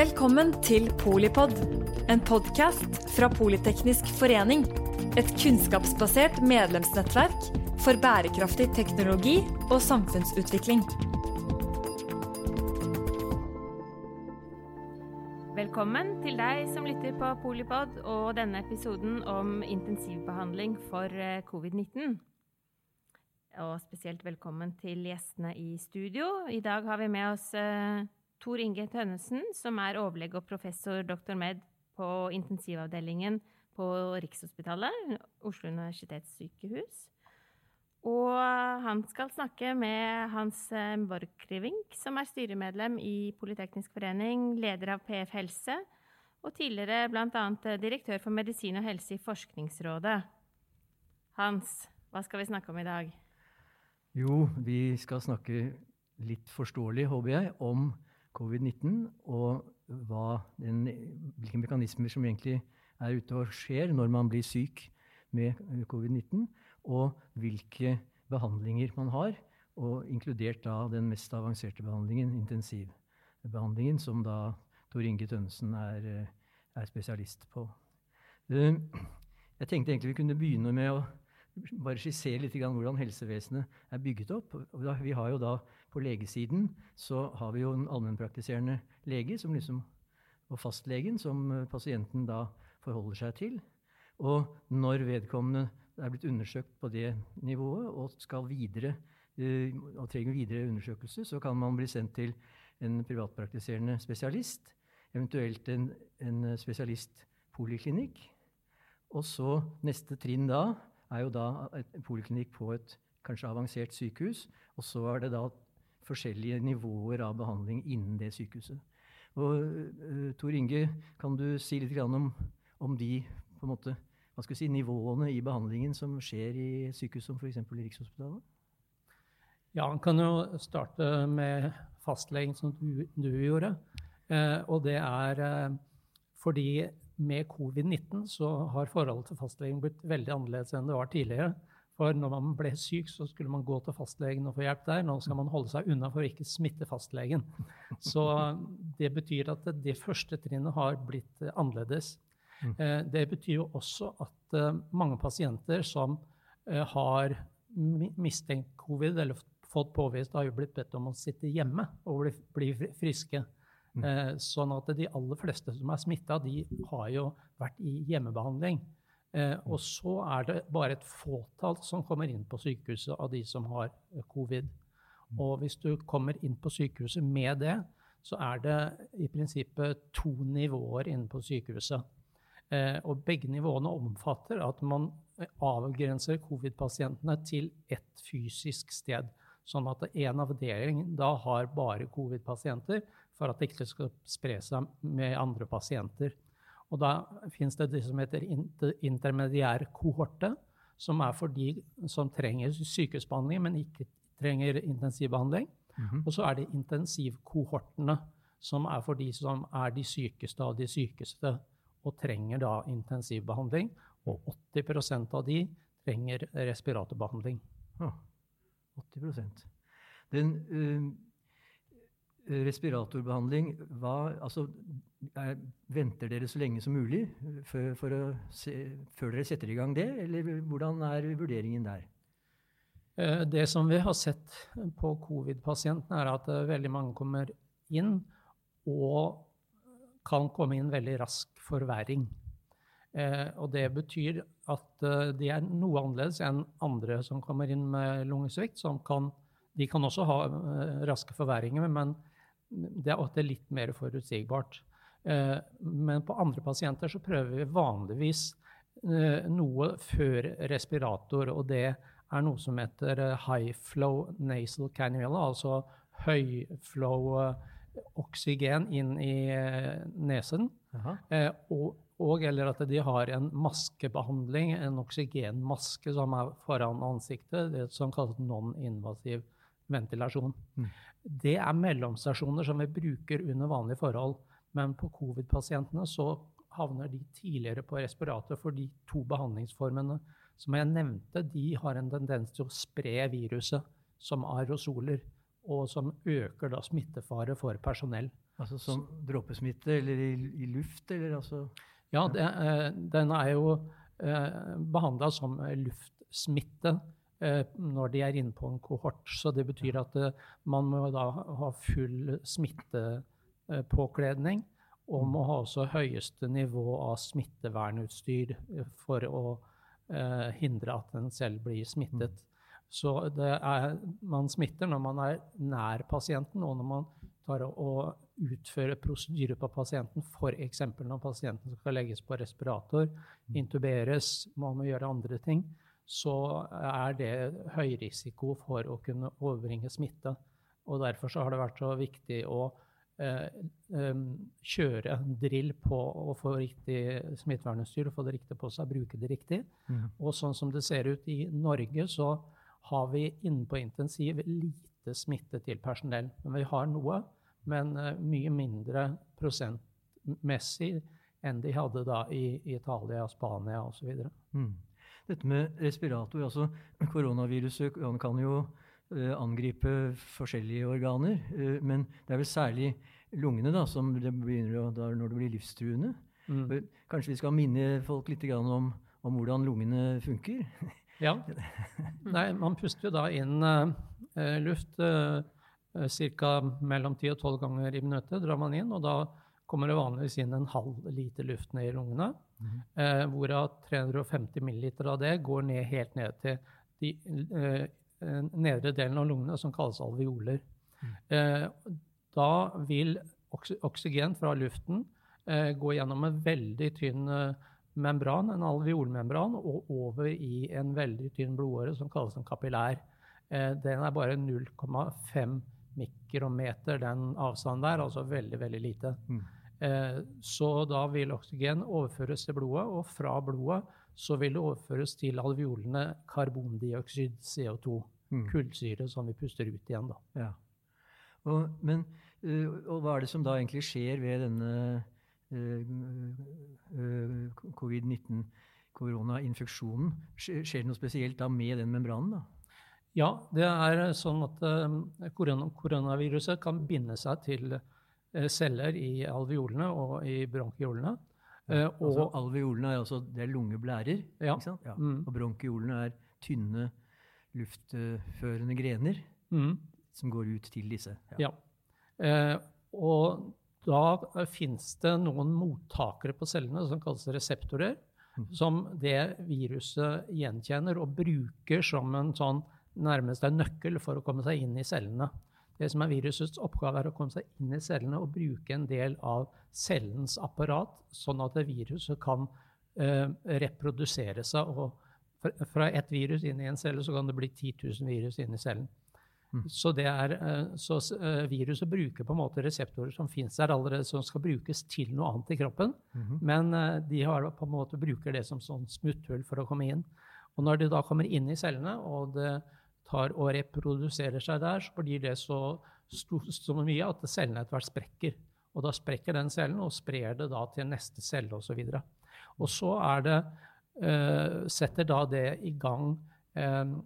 Velkommen til Polipod, en podkast fra Politeknisk forening. Et kunnskapsbasert medlemsnettverk for bærekraftig teknologi og samfunnsutvikling. Velkommen til deg som lytter på Polipod og denne episoden om intensivbehandling for eh, covid-19. Og spesielt velkommen til gjestene i studio. I dag har vi med oss eh, Tor Inge Tønnesen, som er overlege og professor dr. med på intensivavdelingen på Rikshospitalet, Oslo universitetssykehus. Og han skal snakke med Hans Borchgrevink, som er styremedlem i Politeknisk forening, leder av PF Helse, og tidligere bl.a. direktør for medisin og helse i Forskningsrådet. Hans, hva skal vi snakke om i dag? Jo, vi skal snakke litt forståelig, håper jeg, om covid-19, og den, hvilke mekanismer som egentlig er ute og skjer når man blir syk med covid-19, og hvilke behandlinger man har, og inkludert da den mest avanserte behandlingen, intensivbehandlingen, som da Tor Inge Tønnesen er, er spesialist på. Eh, jeg tenkte egentlig vi kunne begynne med å bare skissere litt hvordan helsevesenet er bygget opp. Vi har jo da På legesiden så har vi jo en allmennpraktiserende lege som liksom, og fastlegen, som eh, pasienten da forholder seg til. Og når vedkommende er blitt undersøkt på det nivået og skal videre eh, og trenger videre undersøkelse, så kan man bli sendt til en privatpraktiserende spesialist, eventuelt en, en spesialistpoliklinikk. Og så neste trinn da er jo da en poliklinikk på et kanskje avansert sykehus. Og så er det da forskjellige nivåer av behandling innen det sykehuset. Og uh, Tor Inge, kan du si litt om, om de måte, si, nivåene i behandlingen som skjer i sykehus som f.eks. Rikshospitalet? Ja, han kan jo starte med fastlegen, som du, du gjorde. Eh, og det er eh, fordi med covid-19 så har forholdet til fastlegen blitt veldig annerledes enn det var tidligere. For når man ble syk, så skulle man gå til fastlegen og få hjelp der. Nå skal man holde seg unna for å ikke smitte fastlegen. Så det betyr at det første trinnet har blitt eh, annerledes. Mm. Eh, det betyr jo også at eh, mange pasienter som har mistenkt covid eller fått påvist, har jo blitt bedt om å sitte hjemme og bli, friske. Mm. Sånn at de aller fleste som er smitta, de har jo vært i hjemmebehandling. Eh, og mm. så er det bare et fåtall som kommer inn på sykehuset av de som har eh, covid. Mm. Og hvis du kommer inn på sykehuset med det, så er det i prinsippet to nivåer inne på sykehuset. og begge nivåene omfatter at man avgrenser covid-pasientene til ett fysisk sted. Sånn at en avdeling da har bare covid-pasienter, for at det ikke skal spre seg med andre pasienter. Og da fins det det som heter intermediær kohorte, som er for de som trenger sykehusbehandling, men ikke trenger intensivbehandling. Mm -hmm. Og så er det intensivkohortene, som er for de som er de sykeste av de sykeste og trenger da intensivbehandling. Og 80% av de trenger respiratorbehandling. Ah, 80% Den... Uh respiratorbehandling hva, altså, er, Venter dere så lenge som mulig for, for se, før dere setter i gang det, eller hvordan er vurderingen der? Eh, det som vi har sett på covid-pasientene, er at eh, veldig mange kommer inn og kan komme inn veldig rask forverring. Eh, og det betyr at de er noe annerledes enn andre som kommer inn med lungesvikt. Kan, de kan også ha raske forverringer, men det er ofte litt mer forutsigbart. Eh, men på andre pasienter så prøver vi vanligvis eh, noe før respirator, og det er noe som heter eh, high flow nasal cannula, altså høyflow oksygen inn i nesen. Og, og, eller at de har en maskebehandling, en oksygenmaske som er foran ansiktet, det som kalles non-invasiv ventilasjon. Mm. Det er mellomstasjoner som vi bruker under vanlige forhold. Men på covid-pasientene så havner de tidligere på respirator, for de to behandlingsformene som jeg nevnte, de har en tendens til å spre viruset som aerosoler. og som øker da smittefare for personell. Altså som dråpesmitte eller i, i luft, eller altså Ja, det, eh, den er jo eh, behandla som luftsmitte når de er inne på en kohort. Så det betyr at eh, man må da ha full smittepåkledning. Og må ha også høyeste nivå av smittevernutstyr eh, for å eh, hindre at en selv blir smittet. Så er, man smitter når man er nær pasienten, og når man tar og utfører prosedyrer på pasienten, f.eks. når pasienten skal legges på respirator, intuberes, man må gjøre andre ting, så er det høy risiko for å kunne overbringe smitte. Og Derfor har det vært så viktig å eh, eh, kjøre en drill på å få riktig smittevernutstyr, få det riktig på seg, bruke det riktig. Mm. Og sånn som det ser ut i Norge, så har vi inne på intensiv lite smitte til personell. Men vi har noe, men uh, mye mindre prosentmessig enn de hadde da i, i Italia, Spania osv. Mm. Dette med respirator, altså Koronaviruset kan jo uh, angripe forskjellige organer, uh, men det er vel særlig lungene da, som det begynner å, når det blir livstruende. Mm. Kanskje vi skal minne folk litt om, om hvordan lungene funker? Ja. Nei, man puster jo da inn uh, luft uh, ca. mellom 10 og 12 ganger i minuttet. drar man inn, og da kommer det vanligvis inn en halv liter luft ned i lungene. Mm. Uh, hvorav 350 milliliter av det går ned helt ned til de eh, nedre delen av lungene, som kalles alveoler. Mm. Eh, da vil oksygen fra luften gå gjennom en veldig tynn membran, en alveolmembran, og over i en veldig tynn blodåre som kalles en kapillær. Eh, den er bare 0,5 mikrometer, den avstanden der, altså veldig, veldig lite. Mm. Eh, så da vil oksygen overføres til blodet, og fra blodet så vil det overføres til alveolene karbondioksid, CO2, mm. kullsyre, som vi puster ut igjen. da. Ja. Og, men, eh, og hva er det som da egentlig skjer ved denne Eh, eh, covid-19, koronainfeksjonen. Skjer det noe spesielt da med den membranen? da? Ja, det er sånn at koronaviruset kan binde seg til celler i alveolene og i bronkiolene. Ja, altså, alveolene er altså det er lungeblærer, ja. ikke sant? Ja. Mm. og bronkiolene er tynne, luftførende grener mm. som går ut til disse. Ja. Eh, og da eh, fins det noen mottakere på cellene som kalles reseptorer, mm. som det viruset gjenkjenner og bruker som en sånn nærmest en nøkkel for å komme seg inn i cellene. Det som er Virusets oppgave er å komme seg inn i cellene og bruke en del av cellens apparat, sånn at viruset kan uh, reprodusere seg. og Fra ett virus inn i en celle så kan det bli 10 000 virus inn i cellen. Mm. Så, er, eh, så, eh, viruset bruker på en måte reseptorer som fins der allerede, som skal brukes til noe annet i kroppen. Mm -hmm. Men de har på en måte bruker det som sånn smutthull for å komme inn. Og når de da kommer inn i cellene, og det tar og reproduserer seg der, så blir det så, så mye at cellene etter hvert sprekker. Og da sprekker den cellen og sprer det da til neste celle osv. Og, så og så er det, uh, setter da det i gang um,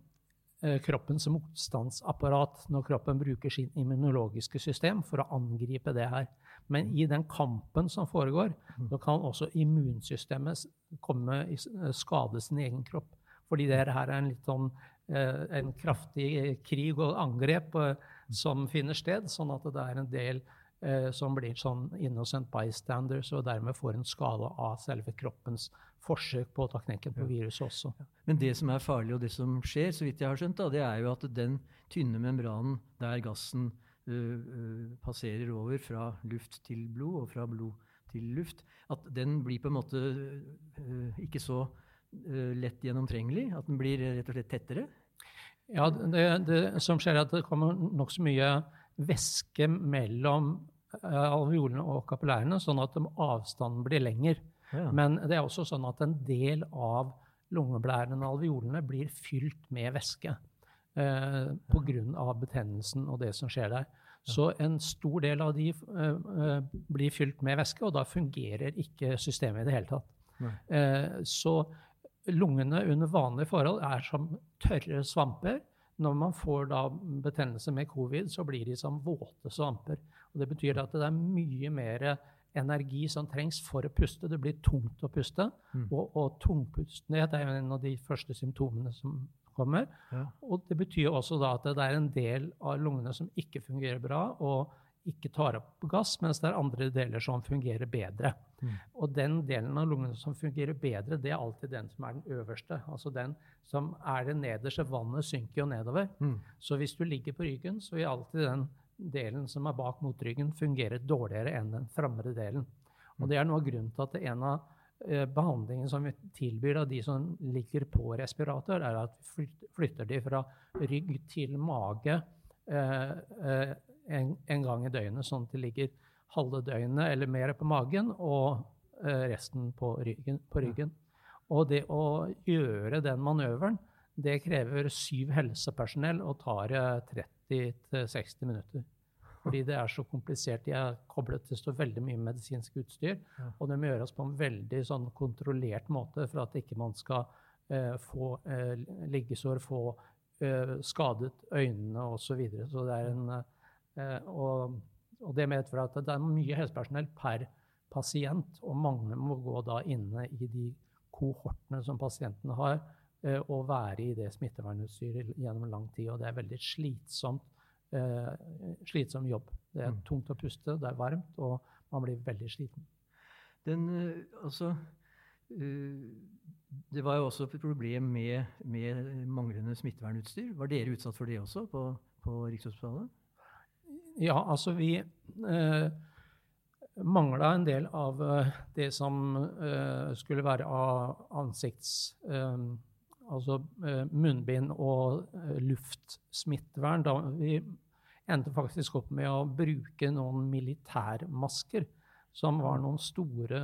Eh, kroppens motstandsapparat når kroppen bruker sin immunologiske system for å angripe det her. Men i den kampen som foregår, mm. så kan også immunsystemet komme i eh, skade sin egen kropp. Fordi det her er en litt sånn eh, en kraftig krig og angrep som finner sted, sånn at det er en del som blir sånn innocent bystanders og dermed får en skade av selve kroppens forsøk på å ta knekken på viruset også. Men det som er farlig, og det som skjer, så vidt jeg har skjønt, da, det er jo at den tynne membranen der gassen uh, passerer over fra luft til blod og fra blod til luft, at den blir på en måte uh, ikke så lett gjennomtrengelig? At den blir rett og slett tettere? Ja, det, det som skjer, er at det kommer nokså mye væske mellom alveolene og kapillærene, sånn at avstanden blir lengre. Men det er også sånn at en del av lungeblærene og alveolene blir fylt med væske eh, pga. betennelsen og det som skjer der. Så en stor del av de eh, blir fylt med væske, og da fungerer ikke systemet i det hele tatt. Eh, så lungene under vanlige forhold er som tørre svamper. Når man får da betennelse med covid, så blir de som våte svamper. Og det betyr at det er mye mer energi som trengs for å puste. Det blir tungt å puste. Mm. Og, og tungpustenhet er en av de første symptomene som kommer. Ja. Og det betyr også da at det er en del av lungene som ikke fungerer bra, og ikke tar opp gass, mens det er andre deler som fungerer bedre. Mm. Og den delen av lungene som fungerer bedre, det er alltid den som er den øverste. Altså den som er det nederste. Vannet synker jo nedover. Mm. Så hvis du ligger på ryggen, så vil alltid den delen som er bak motryggen, fungere dårligere enn den framre delen. Og det er noe av grunnen til at en av behandlingen som vi tilbyr av de som ligger på respirator, er at vi flytter de fra rygg til mage eh, eh, en, en gang i døgnet, sånn at de ligger halve døgnet eller mer på magen og eh, resten på ryggen. På ryggen. Og det å gjøre den manøveren, det krever syv helsepersonell og tar eh, 30-60 minutter. Fordi det er så komplisert. De er koblet til så veldig mye medisinsk utstyr. Og det må gjøres på en veldig sånn kontrollert måte for at ikke man skal eh, få eh, liggesår, få eh, skadet øynene osv. Så, videre. så det er en eh, og, og det medfører at det er mye helsepersonell per pasient, og mange må gå da inne i de kohortene som pasientene har, eh, og være i det smittevernutstyret gjennom lang tid. Og det er veldig slitsomt, eh, slitsom jobb. Det er Mm. tungt å puste, det er varmt, og man blir veldig sliten. Den, eh, altså, eh, det var jo også et problem med, med manglende smittevernutstyr. Var dere utsatt for det også på, på Rikshospitalet? Ja, altså vi eh, mangla en del av eh, det som eh, skulle være av ansikts... Eh, altså eh, munnbind og eh, luftsmittevern. Da vi endte faktisk opp med å bruke noen militærmasker, som var noen store,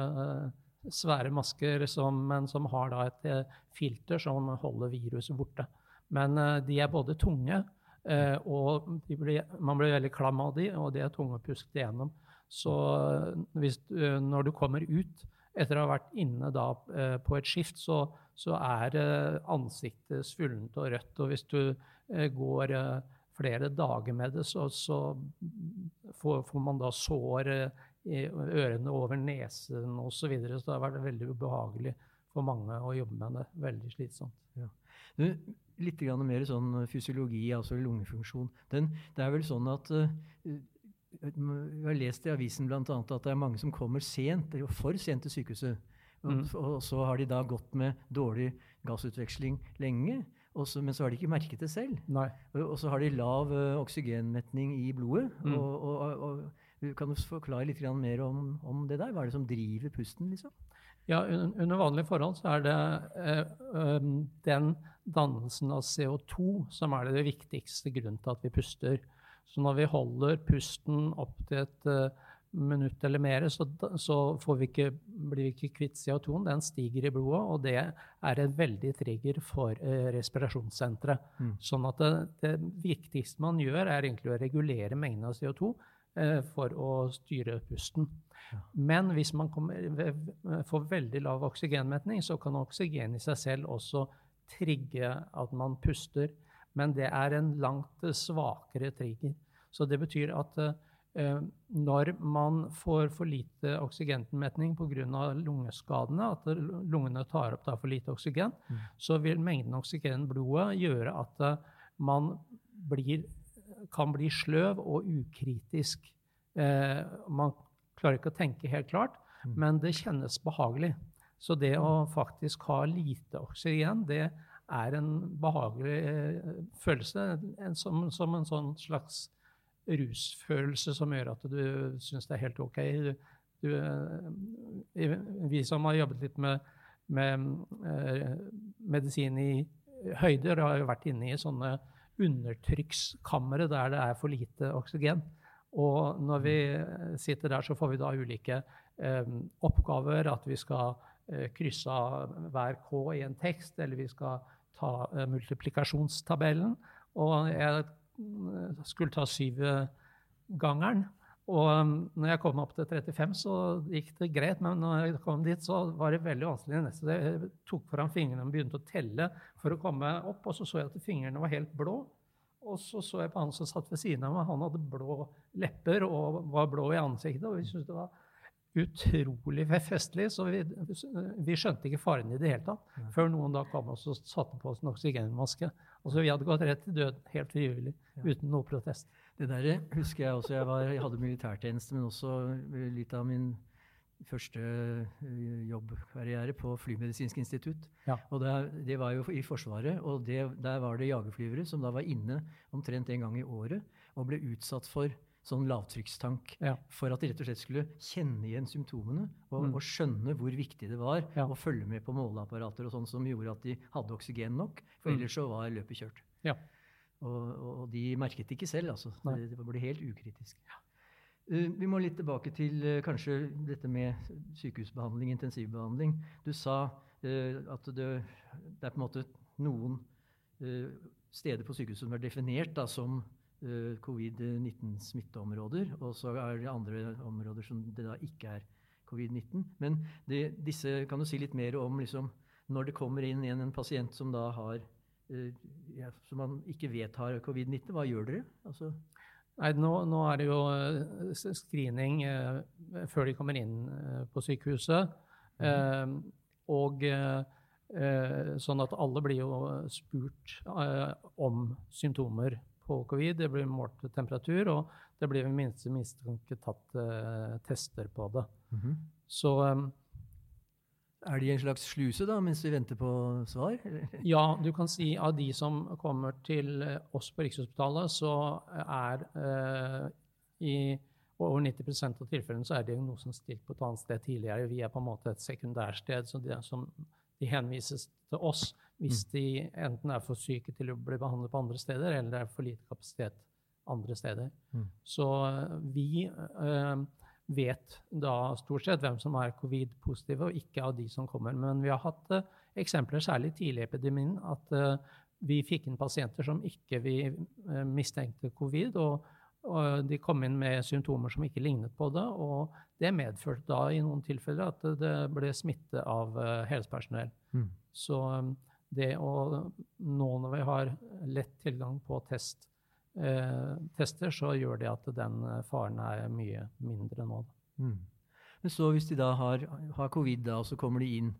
svære masker, som, men som har da et filter som holder viruset borte. Men de er både tunge, og de blir, man blir veldig klam av de, og de er tunge å puske gjennom. Så eh, hvis, eh, når du kommer ut etter å ha vært inne da, eh, på et skift, så, så er eh, ansiktet svullent og rødt. Og hvis du eh, går eh, flere dager med det, så, så får, får man da sår eh, i ørene over nesen osv. Så, videre. så det har vært veldig ubehagelig for mange å jobbe med det. Veldig slitsomt. Du, litt grann mer sånn fysiologi, altså lungefunksjon. Den, det er vel sånn at vi Jeg har lest i avisen bl.a. at det er mange som kommer sent, eller for sent til sykehuset. Og, Mm. og så har de da gått med dårlig gassutveksling lenge, og så, men så har de ikke merket det selv. Og og så har de lav uh, oksygenmetning i blodet. Mm. Og, og, og, og, kan du forklare litt grann mer om, om det der? Hva er det som driver pusten? liksom? Ja, under vanlige forhold så er det eh, den dannelsen av CO2 som er det viktigste grunnen til at vi puster. Så når vi holder pusten opp til et eh, minutt eller mer, så, så får vi ikke, blir vi ikke kvitt CO2-en. Den stiger i blodet, og det er en veldig trigger for eh, respirasjonssenteret. Mm. Sånn at det, det viktigste man gjør, er egentlig å regulere mengden av CO2 eh, for å styre pusten. Men hvis man kommer, får veldig lav oksygenmetning, så kan oksygen i seg selv også trigge at man puster. Men det er en langt svakere trigger. Så det betyr at eh, når man får for lite oksygenmetning pga. lungeskadene, at lungene tar opp for lite oksygen, Mm. så vil mengden oksygen i blodet gjøre at eh, man blir, kan bli sløv og ukritisk. Eh, man klarer ikke å tenke helt klart, Mm. men det kjennes behagelig. Så det å faktisk ha lite oksygen, det er en behagelig eh, følelse. En, som, som en sånn slags rusfølelse som gjør at du syns det er helt ok. Du, du, eh, vi som har jobbet litt med, med eh, medisin i høyder, har jo vært inne i sånne undertrykkskamre der det er for lite oksygen. Og når vi sitter der, så får vi da ulike eh, oppgaver. At vi skal eh, krysse av hver K i en tekst, eller vi skal ta eh, multiplikasjonstabellen. Og jeg mm, skulle ta syvgangeren. Og um, når jeg kom opp til 35, så gikk det greit, men når jeg kom dit, så var det veldig vanskelig. Jeg tok fram fingrene og begynte å telle for å komme opp, og så så jeg at fingrene var helt blå. Og så så jeg på han som satt ved siden av meg. Han hadde blå lepper og var blå i ansiktet. Og vi syntes det var utrolig festlig, så vi, vi, skjønte ikke faren i det hele tatt. Ja. Før noen da kom og satte på oss en oksygenmaske. Altså, vi hadde gått rett til død helt frivillig, ja. uten noe protest. Det der husker jeg også. Jeg, var, jeg hadde militærtjeneste, men også litt av min første eh, jobbkarriere på Flymedisinsk institutt. Ja. Og det, det, var jo i Forsvaret, og det, der var det jagerflyvere som da var inne omtrent en gang i året og ble utsatt for sånn lavtrykkstank ja. for at de rett og slett skulle kjenne igjen symptomene og, mm. og skjønne hvor viktig det var ja. å følge med på måleapparater og sånn som gjorde at de hadde oksygen nok, for mm. ellers så var løpet kjørt. Ja. Og, og, de merket det ikke selv, altså. Det, det ble helt ukritisk. Ja. Uh, vi må litt tilbake til uh, kanskje dette med sykehusbehandling, intensivbehandling. Du sa uh, at det, det, er på en måte noen steder på sykehuset som er definert da, som covid-19-smitteområder, og så er det andre områder som det da ikke er covid-19. Men det, disse kan du si litt mer om liksom, når det kommer inn en, en pasient som da har ja, som man ikke vet har covid-19. Hva gjør dere? Altså Nei, nå, nå, er det jo eh, screening eh, før de kommer inn eh, på sykehuset. Mm. Eh, og eh, sånn at alle blir jo spurt eh, om symptomer på covid. Det blir målt temperatur, og det blir ved minste mistanke tatt tester på det. Mm. Så er de en slags sluse da, mens vi venter på svar? ja, du kan si av de som kommer til eh, oss på Rikshospitalet, så er eh, i over 90% av tilfellene så er diagnosen stilt på et annet sted tidligere. Vi er på en måte et sekundærsted, så de, som de henvises til oss hvis mm. de enten er for syke til å bli behandlet på andre steder, eller det er for lite kapasitet andre steder. Mm. Så eh, vi eh, vet da stort sett hvem som er covid-positive, og ikke av de som kommer. Men vi har hatt uh, eksempler, særlig tidlig i epidemien, at uh, vi fikk inn pasienter som ikke vi uh, mistenkte covid. og, og de kom inn med symptomer som ikke lignet på det. Og det medførte da i noen tilfeller at det ble smitte av helsepersonell. Mm. Så um, det å nå når vi har lett tilgang på test tester, så gjør det at den eh, faren er mye mindre nå. Mm. Men så hvis de da har, har covid, da, og så kommer de inn,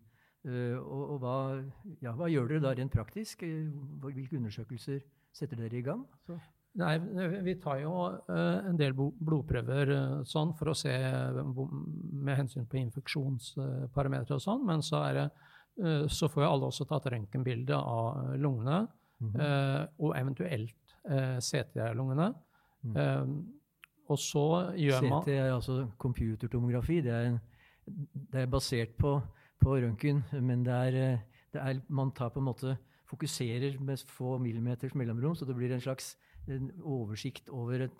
uh, og, og hva, ja, hva, gjør dere da rent praktisk? Hvilke undersøkelser setter dere i gang? Så. Nei, Vi tar jo en del blodprøver sånn for å se med hensyn på infeksjonsparametere og sånn, men så, det, så får jo alle også tatt røntgenbilde av lungene. Mm -hmm. og eventuelt eh, CT-lungene. Mm. Eh, og så gjør man CT er altså computertomografi. Det er, det er basert på, på røntgen, men det er, eh, det er, man tar på en måte fokuserer med få millimeters mellomrom, så det blir en slags en oversikt over et,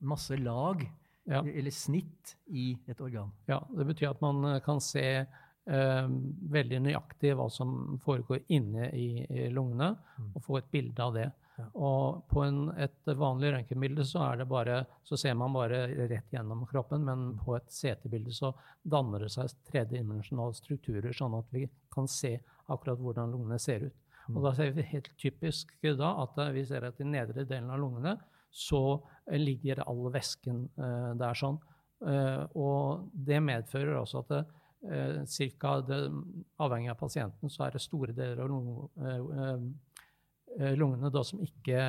masse lag, ja. eller snitt, i et organ. Ja, det betyr at man eh, kan se eh, veldig nøyaktig hva som foregår inne i, i lungene, mm. og få et bilde av det. Og på en, et vanlig røntgenbilde så, så, ser man bare rett gjennom kroppen, men på et CT-bilde så danner det seg tredimensjonale strukturer, sånn at vi kan se akkurat hvordan lungene ser ut. Og da ser vi helt typisk da at vi ser at i nedre delen av lungene så ligger all væsken uh, der sånn. Uh, og det medfører også at det, uh, cirka det, avhengig av pasienten så er det store deler av lungene Eh, lungene da, som ikke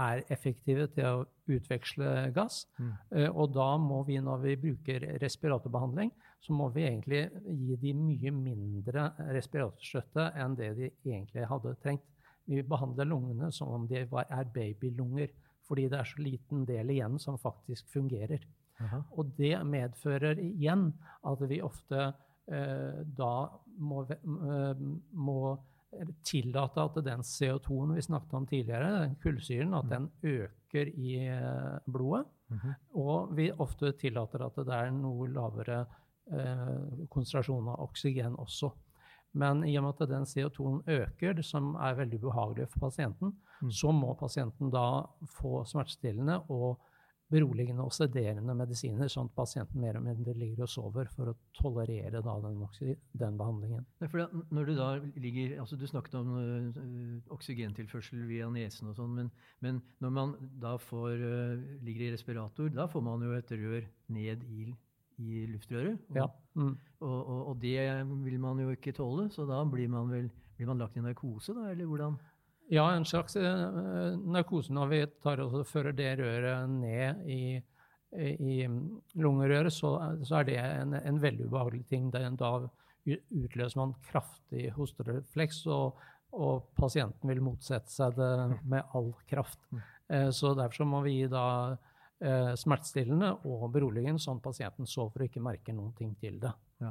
er effektive til å utveksle gass. Mm. Eh, og da må vi, når vi bruker respiratorbehandling, så må vi egentlig gi de mye mindre respiratorstøtte enn det de egentlig hadde trengt. Vi behandler lungene som om de var, er babylunger, fordi det er så liten del igjen som faktisk fungerer. Aha. Og det medfører igjen at vi ofte eh, da må, eh, må tillate at den CO2-en vi snakket om tidligere, den kullsyren, at mm. den øker i eh, blodet. Mm -hmm. Og vi ofte tillater at det er noe lavere eh, konsentrasjon av oksygen også. Men i og med at den CO2-en øker, som er veldig ubehagelig for pasienten, mm. så må pasienten da få smertestillende og beroligende og sederende medisiner, sånn at pasienten mer og mindre ligger og sover for å tolerere da, den, den, behandlingen. Ja, når Du da ligger, altså du snakket om uh, oksygentilførsel via nesen, og sånn, men, men, når man da får, uh, ligger i respirator, da får man jo et rør ned i, i luftrøret. Og, ja. Mm. Og, og, og, det vil man jo ikke tåle, så da blir man vel blir man lagt i narkose, da, eller hvordan? Ja, en slags uh, narkose når vi tar og fører det røret ned i, i lungerøret, så, så, er det en, en veldig ubehagelig ting. Da utløser man kraftig hosterefleks, og, og, pasienten vil motsette seg det med all kraft. Uh, så derfor så må vi gi da smertestillende og beroligende, sånn pasienten sover og ikke merker noen ting til det. Ja.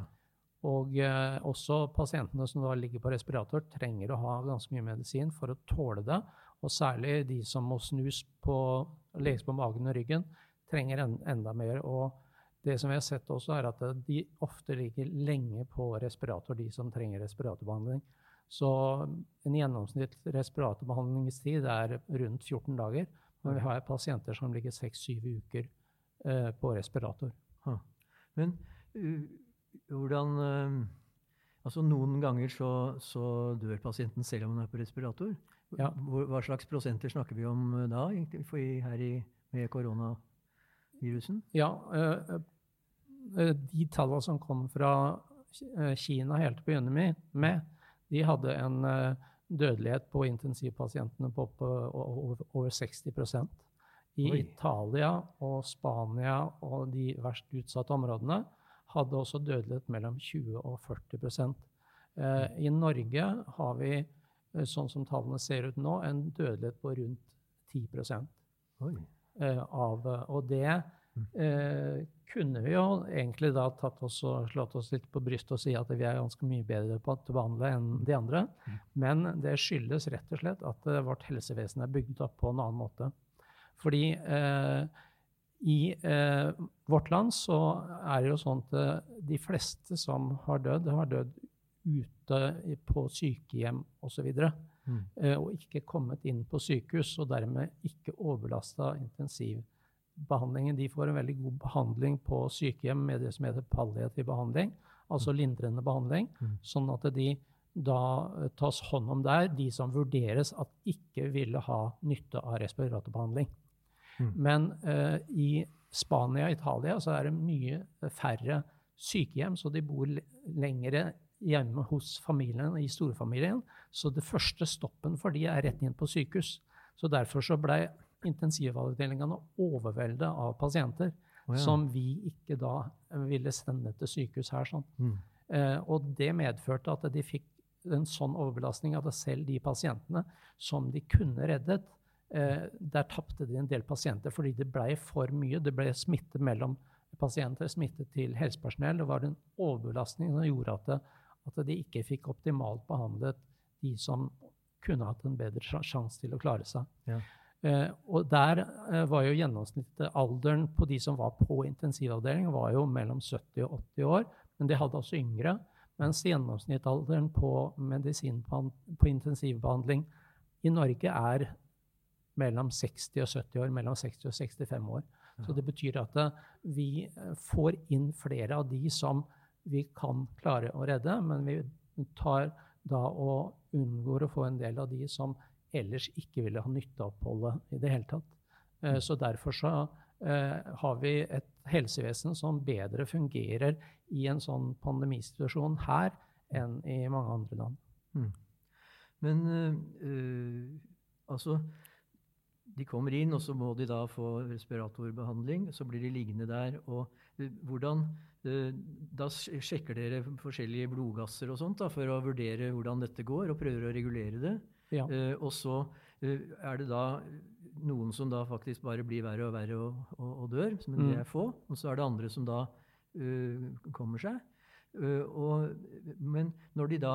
Og eh, også pasientene som da ligger på respirator, trenger å ha ganske mye medisin for å tåle det. Og særlig de som må snus på, legges på magen og ryggen, trenger en, enda mer. Og det som vi har sett også, er at de ofte ligger lenge på respirator, de som trenger respiratorbehandling. Så en gjennomsnitt respiratorbehandlingstid er rundt 14 dager. Men vi har pasienter som ligger 6-7 uker eh, på respirator. Ha. Men uh hvordan eh, Altså Noen ganger så, så, dør pasienten selv om han er på respirator. Ja. Hva slags prosenter snakker vi om da, for her i, med koronavirusen? Ja, De tallene som kom fra Kina helt til å begynne med, de hadde en dødelighet på intensivpasientene på, på over 60% I Oi. Italia og Spania og de verst utsatte områdene hadde også dødelighet mellom 20 og 40 eh, I Norge har vi, eh, sånn som tallene ser ut nå, en dødelighet på rundt 10 eh, av, Og det mm. eh, kunne vi jo egentlig da tatt oss og slått oss litt på brystet og si at vi er ganske mye bedre på å behandle enn de andre. Mm. Men det skyldes rett og slett at vårt helsevesen er bygd opp på en annen måte. Fordi eh, i eh, vårt land så er det jo sånn at eh, de fleste som har dødd, har dødd ute på sykehjem osv. Og, mm. eh, og ikke kommet inn på sykehus, og dermed ikke overlasta intensivbehandlingen. De får en veldig god behandling på sykehjem med det som heter palliativ behandling, altså mm. lindrende behandling, mm. sånn at de da eh, tas hånd om der, de som vurderes at ikke ville ha nytte av respiratorbehandling. Mm. Men uh, i Spania og Italia så er det mye færre sykehjem, så de bor lengre hjemme hos familien i storfamilien. Så det første stoppen for de er rett inn på sykehus. Så derfor så blei intensivavdelingene overveldet av pasienter oh, ja. som vi ikke da ville sende til sykehus her. Sånn. Mm. Uh, og det medførte at de fikk en sånn overbelastning at selv de pasientene som de kunne reddet, der tapte de en del pasienter fordi det ble for mye. Det ble smitte mellom pasienter, smitte til helsepersonell. Det var en overbelastning som gjorde at, det, at de ikke fikk optimalt behandlet de som kunne hatt en bedre sjanse til å klare seg. Ja. Eh, og der eh, var jo gjennomsnittet alderen på de som var på intensivavdeling, var jo mellom 70 og 80 år. Men de hadde også yngre. Mens gjennomsnittsalderen på medisin på intensivbehandling i Norge er mellom 60 og 70 år, mellom 60 og 65 år. Så det betyr at eh, vi eh, får inn flere av de som vi kan klare å redde, men vi tar da og unngår å få en del av de som ellers ikke ville ha nytte av oppholdet i det hele tatt. Eh, mm. Så derfor så har vi et helsevesen som bedre fungerer i en sånn pandemisituasjon her enn i mange andre land. Mm. Men øh, altså de kommer inn, og så må de da få respiratorbehandling. Så blir de liggende der. og eh, hvordan, eh, Da sjekker dere forskjellige blodgasser og sånt da, for å vurdere hvordan dette går, og prøver å regulere det. Ja. Eh, og så er det da noen som da faktisk bare blir verre og verre og, og, og dør, men det mm. er få. Og så er det andre som da uh, kommer seg. Uh, og, men når de da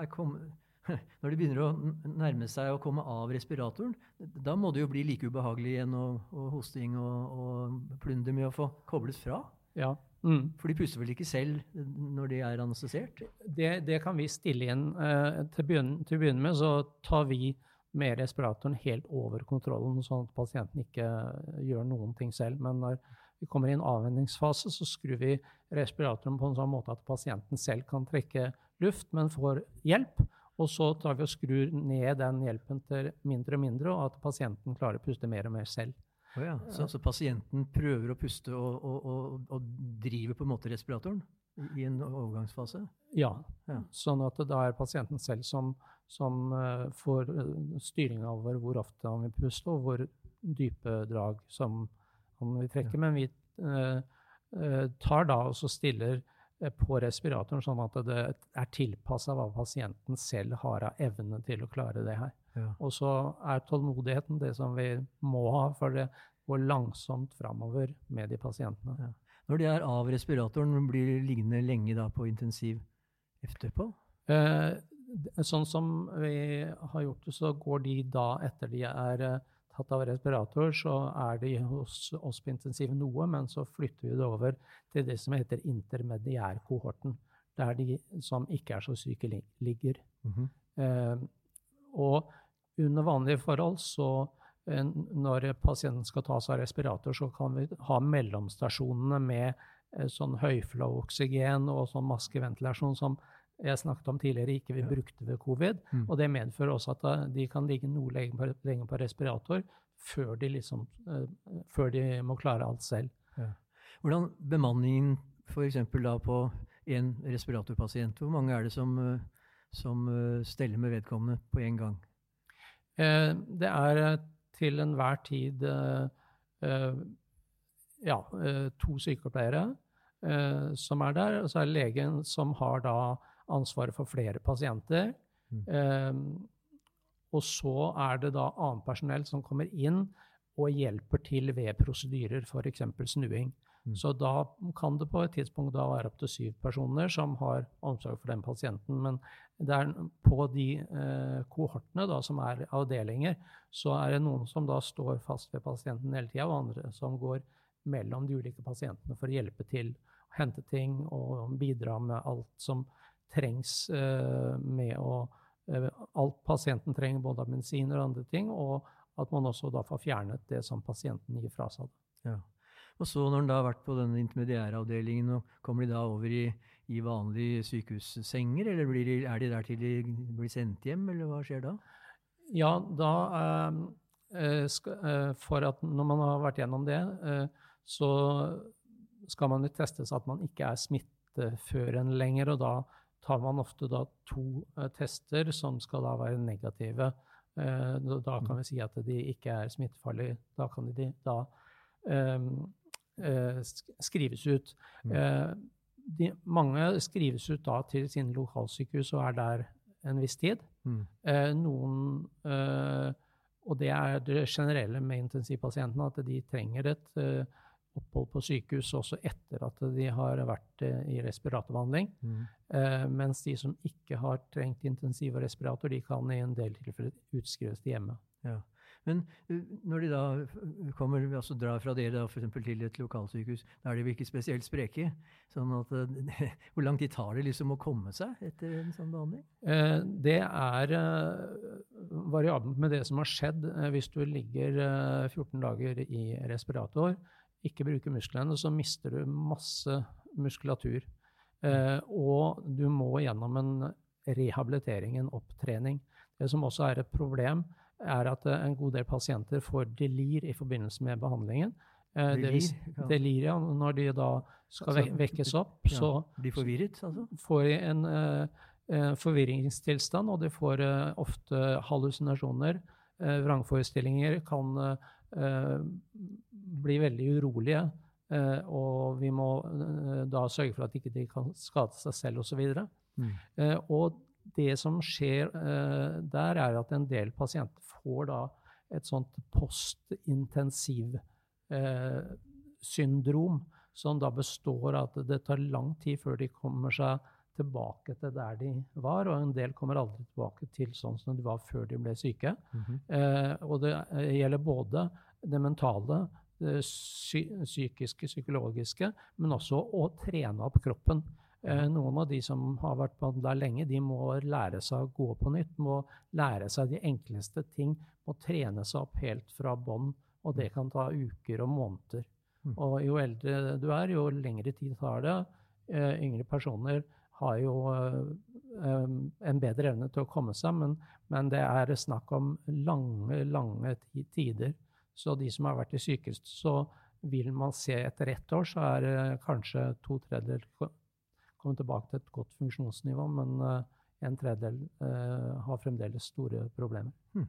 er kommet når de begynner å nærme seg å komme av respiratoren, da må det jo bli like ubehagelig igjen og, og hosting og, og plunder med å få koblet fra. Ja. Mm. For de puster vel ikke selv når de er anestesert? Det, det kan vi stille inn. Eh, til, begynne, å begynne med så tar vi med respiratoren helt over kontrollen, sånn at pasienten ikke gjør noen ting selv. Men når vi kommer i en avvenningsfase, så skrur vi respiratoren på en sånn måte at pasienten selv kan trekke luft, men får hjelp. Og så tar vi og skrur ned den hjelpen til mindre og mindre, og at pasienten klarer å puste mer og mer selv. Oh ja. så, så, pasienten prøver å puste og, og, og, og, driver på en måte respiratoren i en overgangsfase? Ja. ja. Sånn at da er pasienten selv som, som uh, får uh, styring over hvor ofte han vil puste, og hvor dype drag som han vil trekke. Ja. Men vi uh, tar da og så stiller på respiratoren, sånn at det er tilpassa hva pasienten selv har av evne til å klare det her. Ja. Og så er tålmodigheten det som vi må ha, for det går langsomt framover med de pasientene. Ja. Når de er av respiratoren, blir de liggende lenge da på intensiv etterpå? Eh, sånn som vi har gjort det, så går de da, etter de er eh, tatt av respirator, så er de hos oss på intensiv noe, men så flytter vi det over til det som heter intermediærkohorten. Der de som ikke er så syke, ligger. Mm -hmm. eh, og under vanlige forhold så Eh, når pasienten skal tas av respirator, så kan vi ha mellomstasjonene med eh, sånn høyflow-oksygen og sånn maskeventilasjon som jeg snakket om tidligere, ikke vi ja. brukte ved covid. Mm. Og det medfører også at eh, de kan ligge noe lenge på, respirator før de, liksom, før de må klare alt selv. Ja. Hvordan bemanningen f.eks. da på en respiratorpasient, hvor mange er det som, som steller med vedkommende på en gang? Det er til enhver tid eh, eh, ja, eh, to sykepleiere som er der. Og så er det legen som har da ansvaret for flere pasienter. Mm. og så er det da annet personell som kommer inn og hjelper til ved prosedyrer, f.eks. snuing. Mm. Så da kan det på et tidspunkt da være opptil syv personer som har omsorg for den pasienten. Men det er på de eh, kohortene da, som er avdelinger, så er det noen som da står fast ved pasienten hele tida, og andre som går mellom de ulike pasientene for å hjelpe til hente ting og bidra med alt som trengs eh, med å eh, Alt pasienten trenger, både av medisiner og andre ting, og at man også da får fjernet det som pasienten gir fra seg. Ja. Og så når han da har vært på denne intermediæravdelingen, kommer de da over i, i vanlige sykehussenger, eller de, er de der til de blir sendt hjem, eller hva skjer da? Ja, da eh, skal, eh, For at når man har vært gjennom det, eh, så skal man jo testes at man ikke er smitteførende lenger, og da tar man ofte da to eh, tester som skal da være negative. Eh, da kan vi si at de ikke er smittefarlige. Da kan de da um, Eh, skrives ut. Mm. De, mange skrives ut da til sine lokalsykehus og er der en viss tid. Mm. Noen Og det er det generelle med intensivpasientene, at de trenger et opphold på sykehus også etter at de har vært i respiratorbehandling. Mm. Eh, mens de som ikke har trengt intensiv og respirator, de kan i en del tilfeller utskrives til hjemme. Ja. Men når de da kommer, altså drar fra dere f.eks. til et lokalsykehus, da er de ikke spesielt spreke. sånn at Hvor lang tid tar det liksom å komme seg etter en sånn behandling? Eh, det er eh, variabelt med det som har skjedd. Eh, hvis du ligger 14 dager i respirator, ikke bruker musklene, så mister du masse muskulatur. Og du må gjennom en rehabilitering, en opptrening. Det som også er et problem, er at eh, en god del pasienter får delir i forbindelse med behandlingen. Eh, delir, ja. delir ja. Når de da skal altså, vekkes opp, ja, så De forvirret, altså? får de en uh, forvirringstilstand, og de får ofte hallusinasjoner. Vrangforestillinger kan bli veldig urolige. og vi må da sørge for at de ikke kan skade seg selv osv. Mm. og det som skjer der, er at en del pasienter får da et sånt postintensivsyndrom, som da består av at det tar lang tid før de kommer seg tilbake til der de var, og en del kommer aldri tilbake til sånn som de var før de ble syke. Mm -hmm. eh, og det gjelder både det mentale, det psykiske, psykologiske, men også å trene opp kroppen. Eh, noen av de som har vært behandla lenge, de må lære seg å gå på nytt. Må lære seg de enkleste ting. Må trene seg opp helt fra bånn. Og det kan ta uker og måneder. Mm. Og jo eldre du er, jo lengre tid tar det. Eh, yngre personer har jo eh, en bedre evne til å komme seg, men, men det er snakk om lange, lange tider. Så de som har vært i sykehus, så vil man se etter ett år, så er det kanskje to tredjedeler kommet tilbake til et godt funksjonsnivå, men eh, en tredjedel eh, har fremdeles store problemer. Hmm.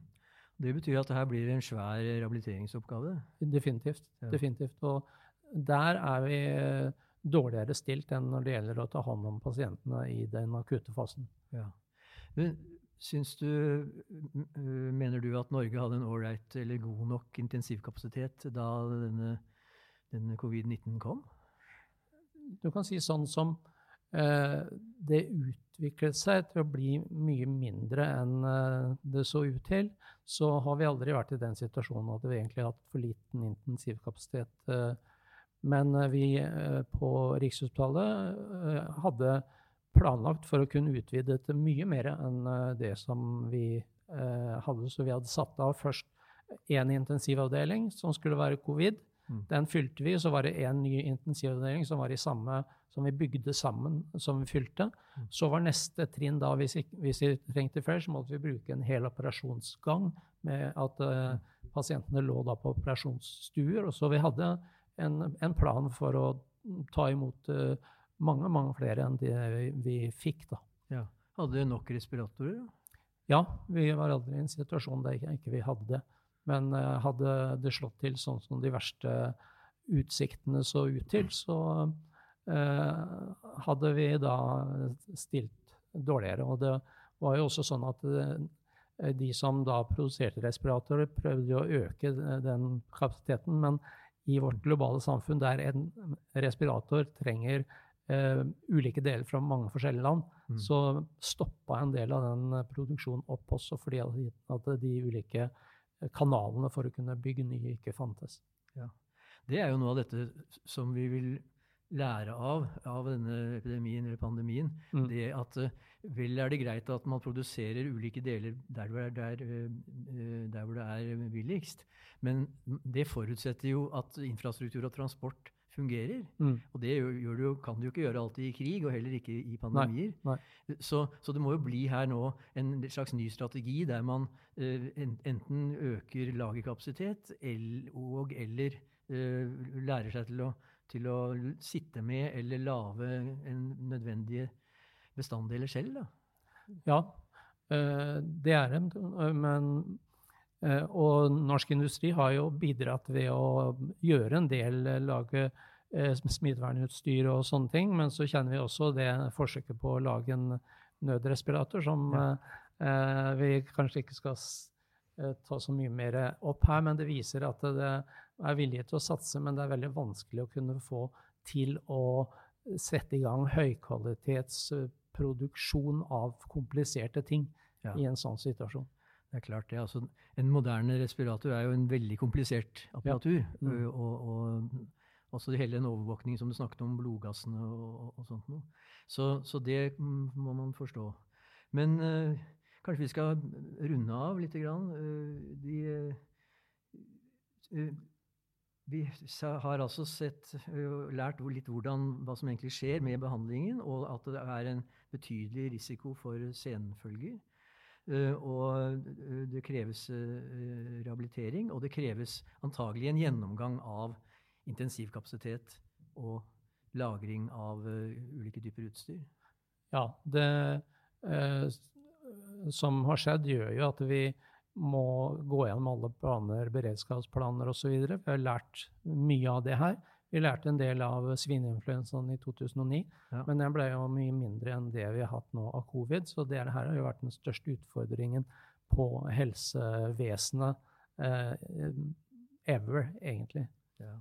Det betyr at det her blir en svær rehabiliteringsoppgave? Definitivt. Definitivt. Og der er vi eh, dårligere stilt enn når det gjelder å ta hånd om pasientene i den akutte fasen. Ja. Men syns du Mener du at Norge hadde en ålreit eller god nok intensivkapasitet da denne, denne covid-19 kom? Du kan si sånn som eh, det utviklet seg til å bli mye mindre enn eh, det så ut til, så har vi aldri vært i den situasjonen at vi egentlig har hatt for liten intensivkapasitet. Eh, men eh, vi eh, på Rikshospitalet eh, hadde planlagt for å kunne utvide til mye mer enn det som vi hadde. Så vi hadde satt av først én intensivavdeling som skulle være covid. Mm. Den fylte vi, så var det én ny intensivavdeling som var i samme, som vi bygde sammen, som vi fylte. Mm. Så var neste trinn da, hvis, hvis vi trengte flere, så måtte vi bruke en hel operasjonsgang med at uh, pasientene lå da på operasjonsstuer. Og så vi hadde en, en plan for å ta imot uh, mange, mange flere enn det vi, vi fikk. da. Ja. Hadde dere nok respiratorer? Ja, vi var aldri i en situasjon der ikke vi hadde det. Men uh, hadde det slått til sånn som de verste utsiktene så ut til, så uh, hadde vi da stilt dårligere. Og det var jo også sånn at de som da produserte respiratorer, prøvde å øke den kapasiteten, men i vårt globale samfunn, der en respirator trenger uh, ulike deler fra mange forskjellige land, mm. så stoppa en del av den eh, produksjonen opp også fordi at de ulike eh, kanalene for å kunne bygge nye ikke fantes. Ja. Det er jo noe av dette som vi vil lære av av denne epidemien eller pandemien. Mm. Det at vel er det greit at man produserer ulike deler der, der, der hvor det er billigst, men det forutsetter jo at infrastruktur og transport fungerer. Mm. Og det gjør du, kan du jo ikke gjøre alltid i krig, og heller ikke i pandemier. Nei, nei. Så, så, det må jo bli her nå en slags ny strategi der man uh, enten øker lagerkapasitet el, og eller uh, lærer seg til å, til å, sitte med eller lage en nødvendige bestanddeler selv. Da. Ja, uh, det er det. Men Eh, og norsk industri har jo bidratt ved å gjøre en del, eh, lage eh, smittevernutstyr og sånne ting. Men så kjenner vi også det forsøket på å lage en nødrespirator som ja. eh, vi kanskje ikke skal ta så mye mer opp her, men det viser at det er villige til å satse, men det er veldig vanskelig å kunne få til å sette i gang høykvalitetsproduksjon av kompliserte ting ja. i en sånn situasjon. Det er klart det. Altså, en moderne respirator er jo en veldig komplisert apparatur. Ja. Mm. Og, og, også hele den overvåkningen som du snakket om, blodgassene og, og sånt noe. Så, så, det må man forstå. Men uh, kanskje vi skal runde av lite grann. Uh, de, uh, vi har altså sett, lært litt hvordan, hva som egentlig skjer med behandlingen, og at det er en betydelig risiko for senfølger. Og det kreves eh, rehabilitering, og det kreves antagelig en gjennomgang av intensivkapasitet og lagring av ulike typer utstyr. Ja, det som har skjedd, gjør jo at vi må gå gjennom alle planer, beredskapsplaner osv. Vi har lært mye av det her. Vi lærte en del av svineinfluensaen i 2009, ja. men den ble jo mye mindre enn det vi har hatt nå av covid. Så det her har jo vært den største utfordringen på helsevesenet eh, ever, egentlig. Ja.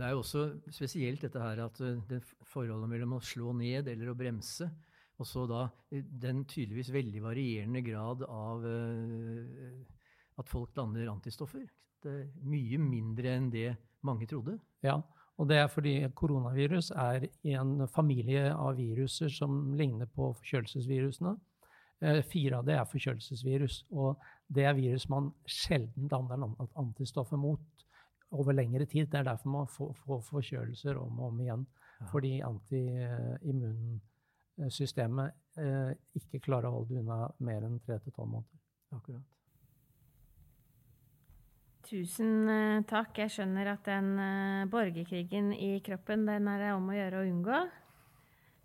Det er jo også spesielt dette her at eh, det forholdet mellom å slå ned eller å bremse, og så da eh, den tydeligvis veldig varierende grad av uh, at folk lander antistoffer. Det er mye mindre enn det mange trodde. Ja, Og det er fordi koronavirus er en familie av viruser som ligner på forkjølelsesvirusene. Eh, fire av det er forkjølelsesvirus. Og det er virus man sjelden danner antistoffer mot over lengre tid. Det er derfor man får, forkjølelser om og om igjen. Fordi antiimmunsystemet eh, ikke klarer å holde unna mer enn tre til tolv måneder. Akkurat. Tusen uh, takk. Jeg skjønner at den borgerkrigen i kroppen, den er det om å gjøre å unngå.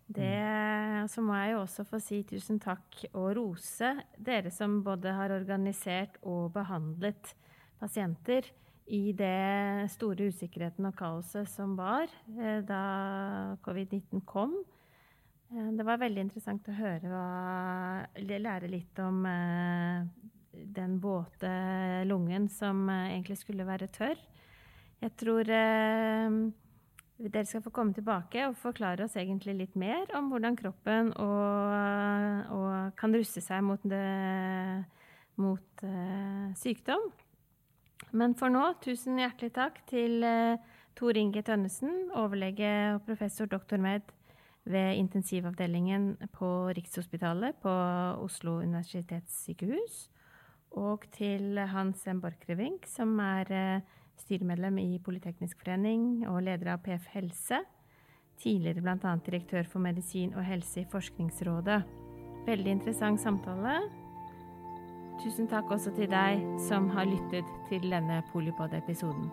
Det, mm. Så må jeg jo også få si tusen takk og rose dere som både har organisert og behandlet pasienter i det store usikkerheten og kaoset som var da covid-19 kom. Det var veldig interessant å høre hva, lære litt om den våte lungen som eh, egentlig skulle være tørr. Jeg tror eh, dere skal få komme tilbake og forklare oss egentlig litt mer om hvordan kroppen og, og kan russe seg mot, det, mot sykdom. Men for nå, tusen hjertelig takk til Tor Inge Tønnesen, overlege og professor doktor med ved intensivavdelingen på Rikshospitalet på Oslo universitetssykehus og til Hans M. Borchgrevink, som er eh, styremedlem i Politeknisk forening og leder av PF Helse. Tidligere bl.a. direktør for medisin og helse i Forskningsrådet. Veldig interessant samtale. Tusen takk også til deg som har lyttet til denne Polipod-episoden.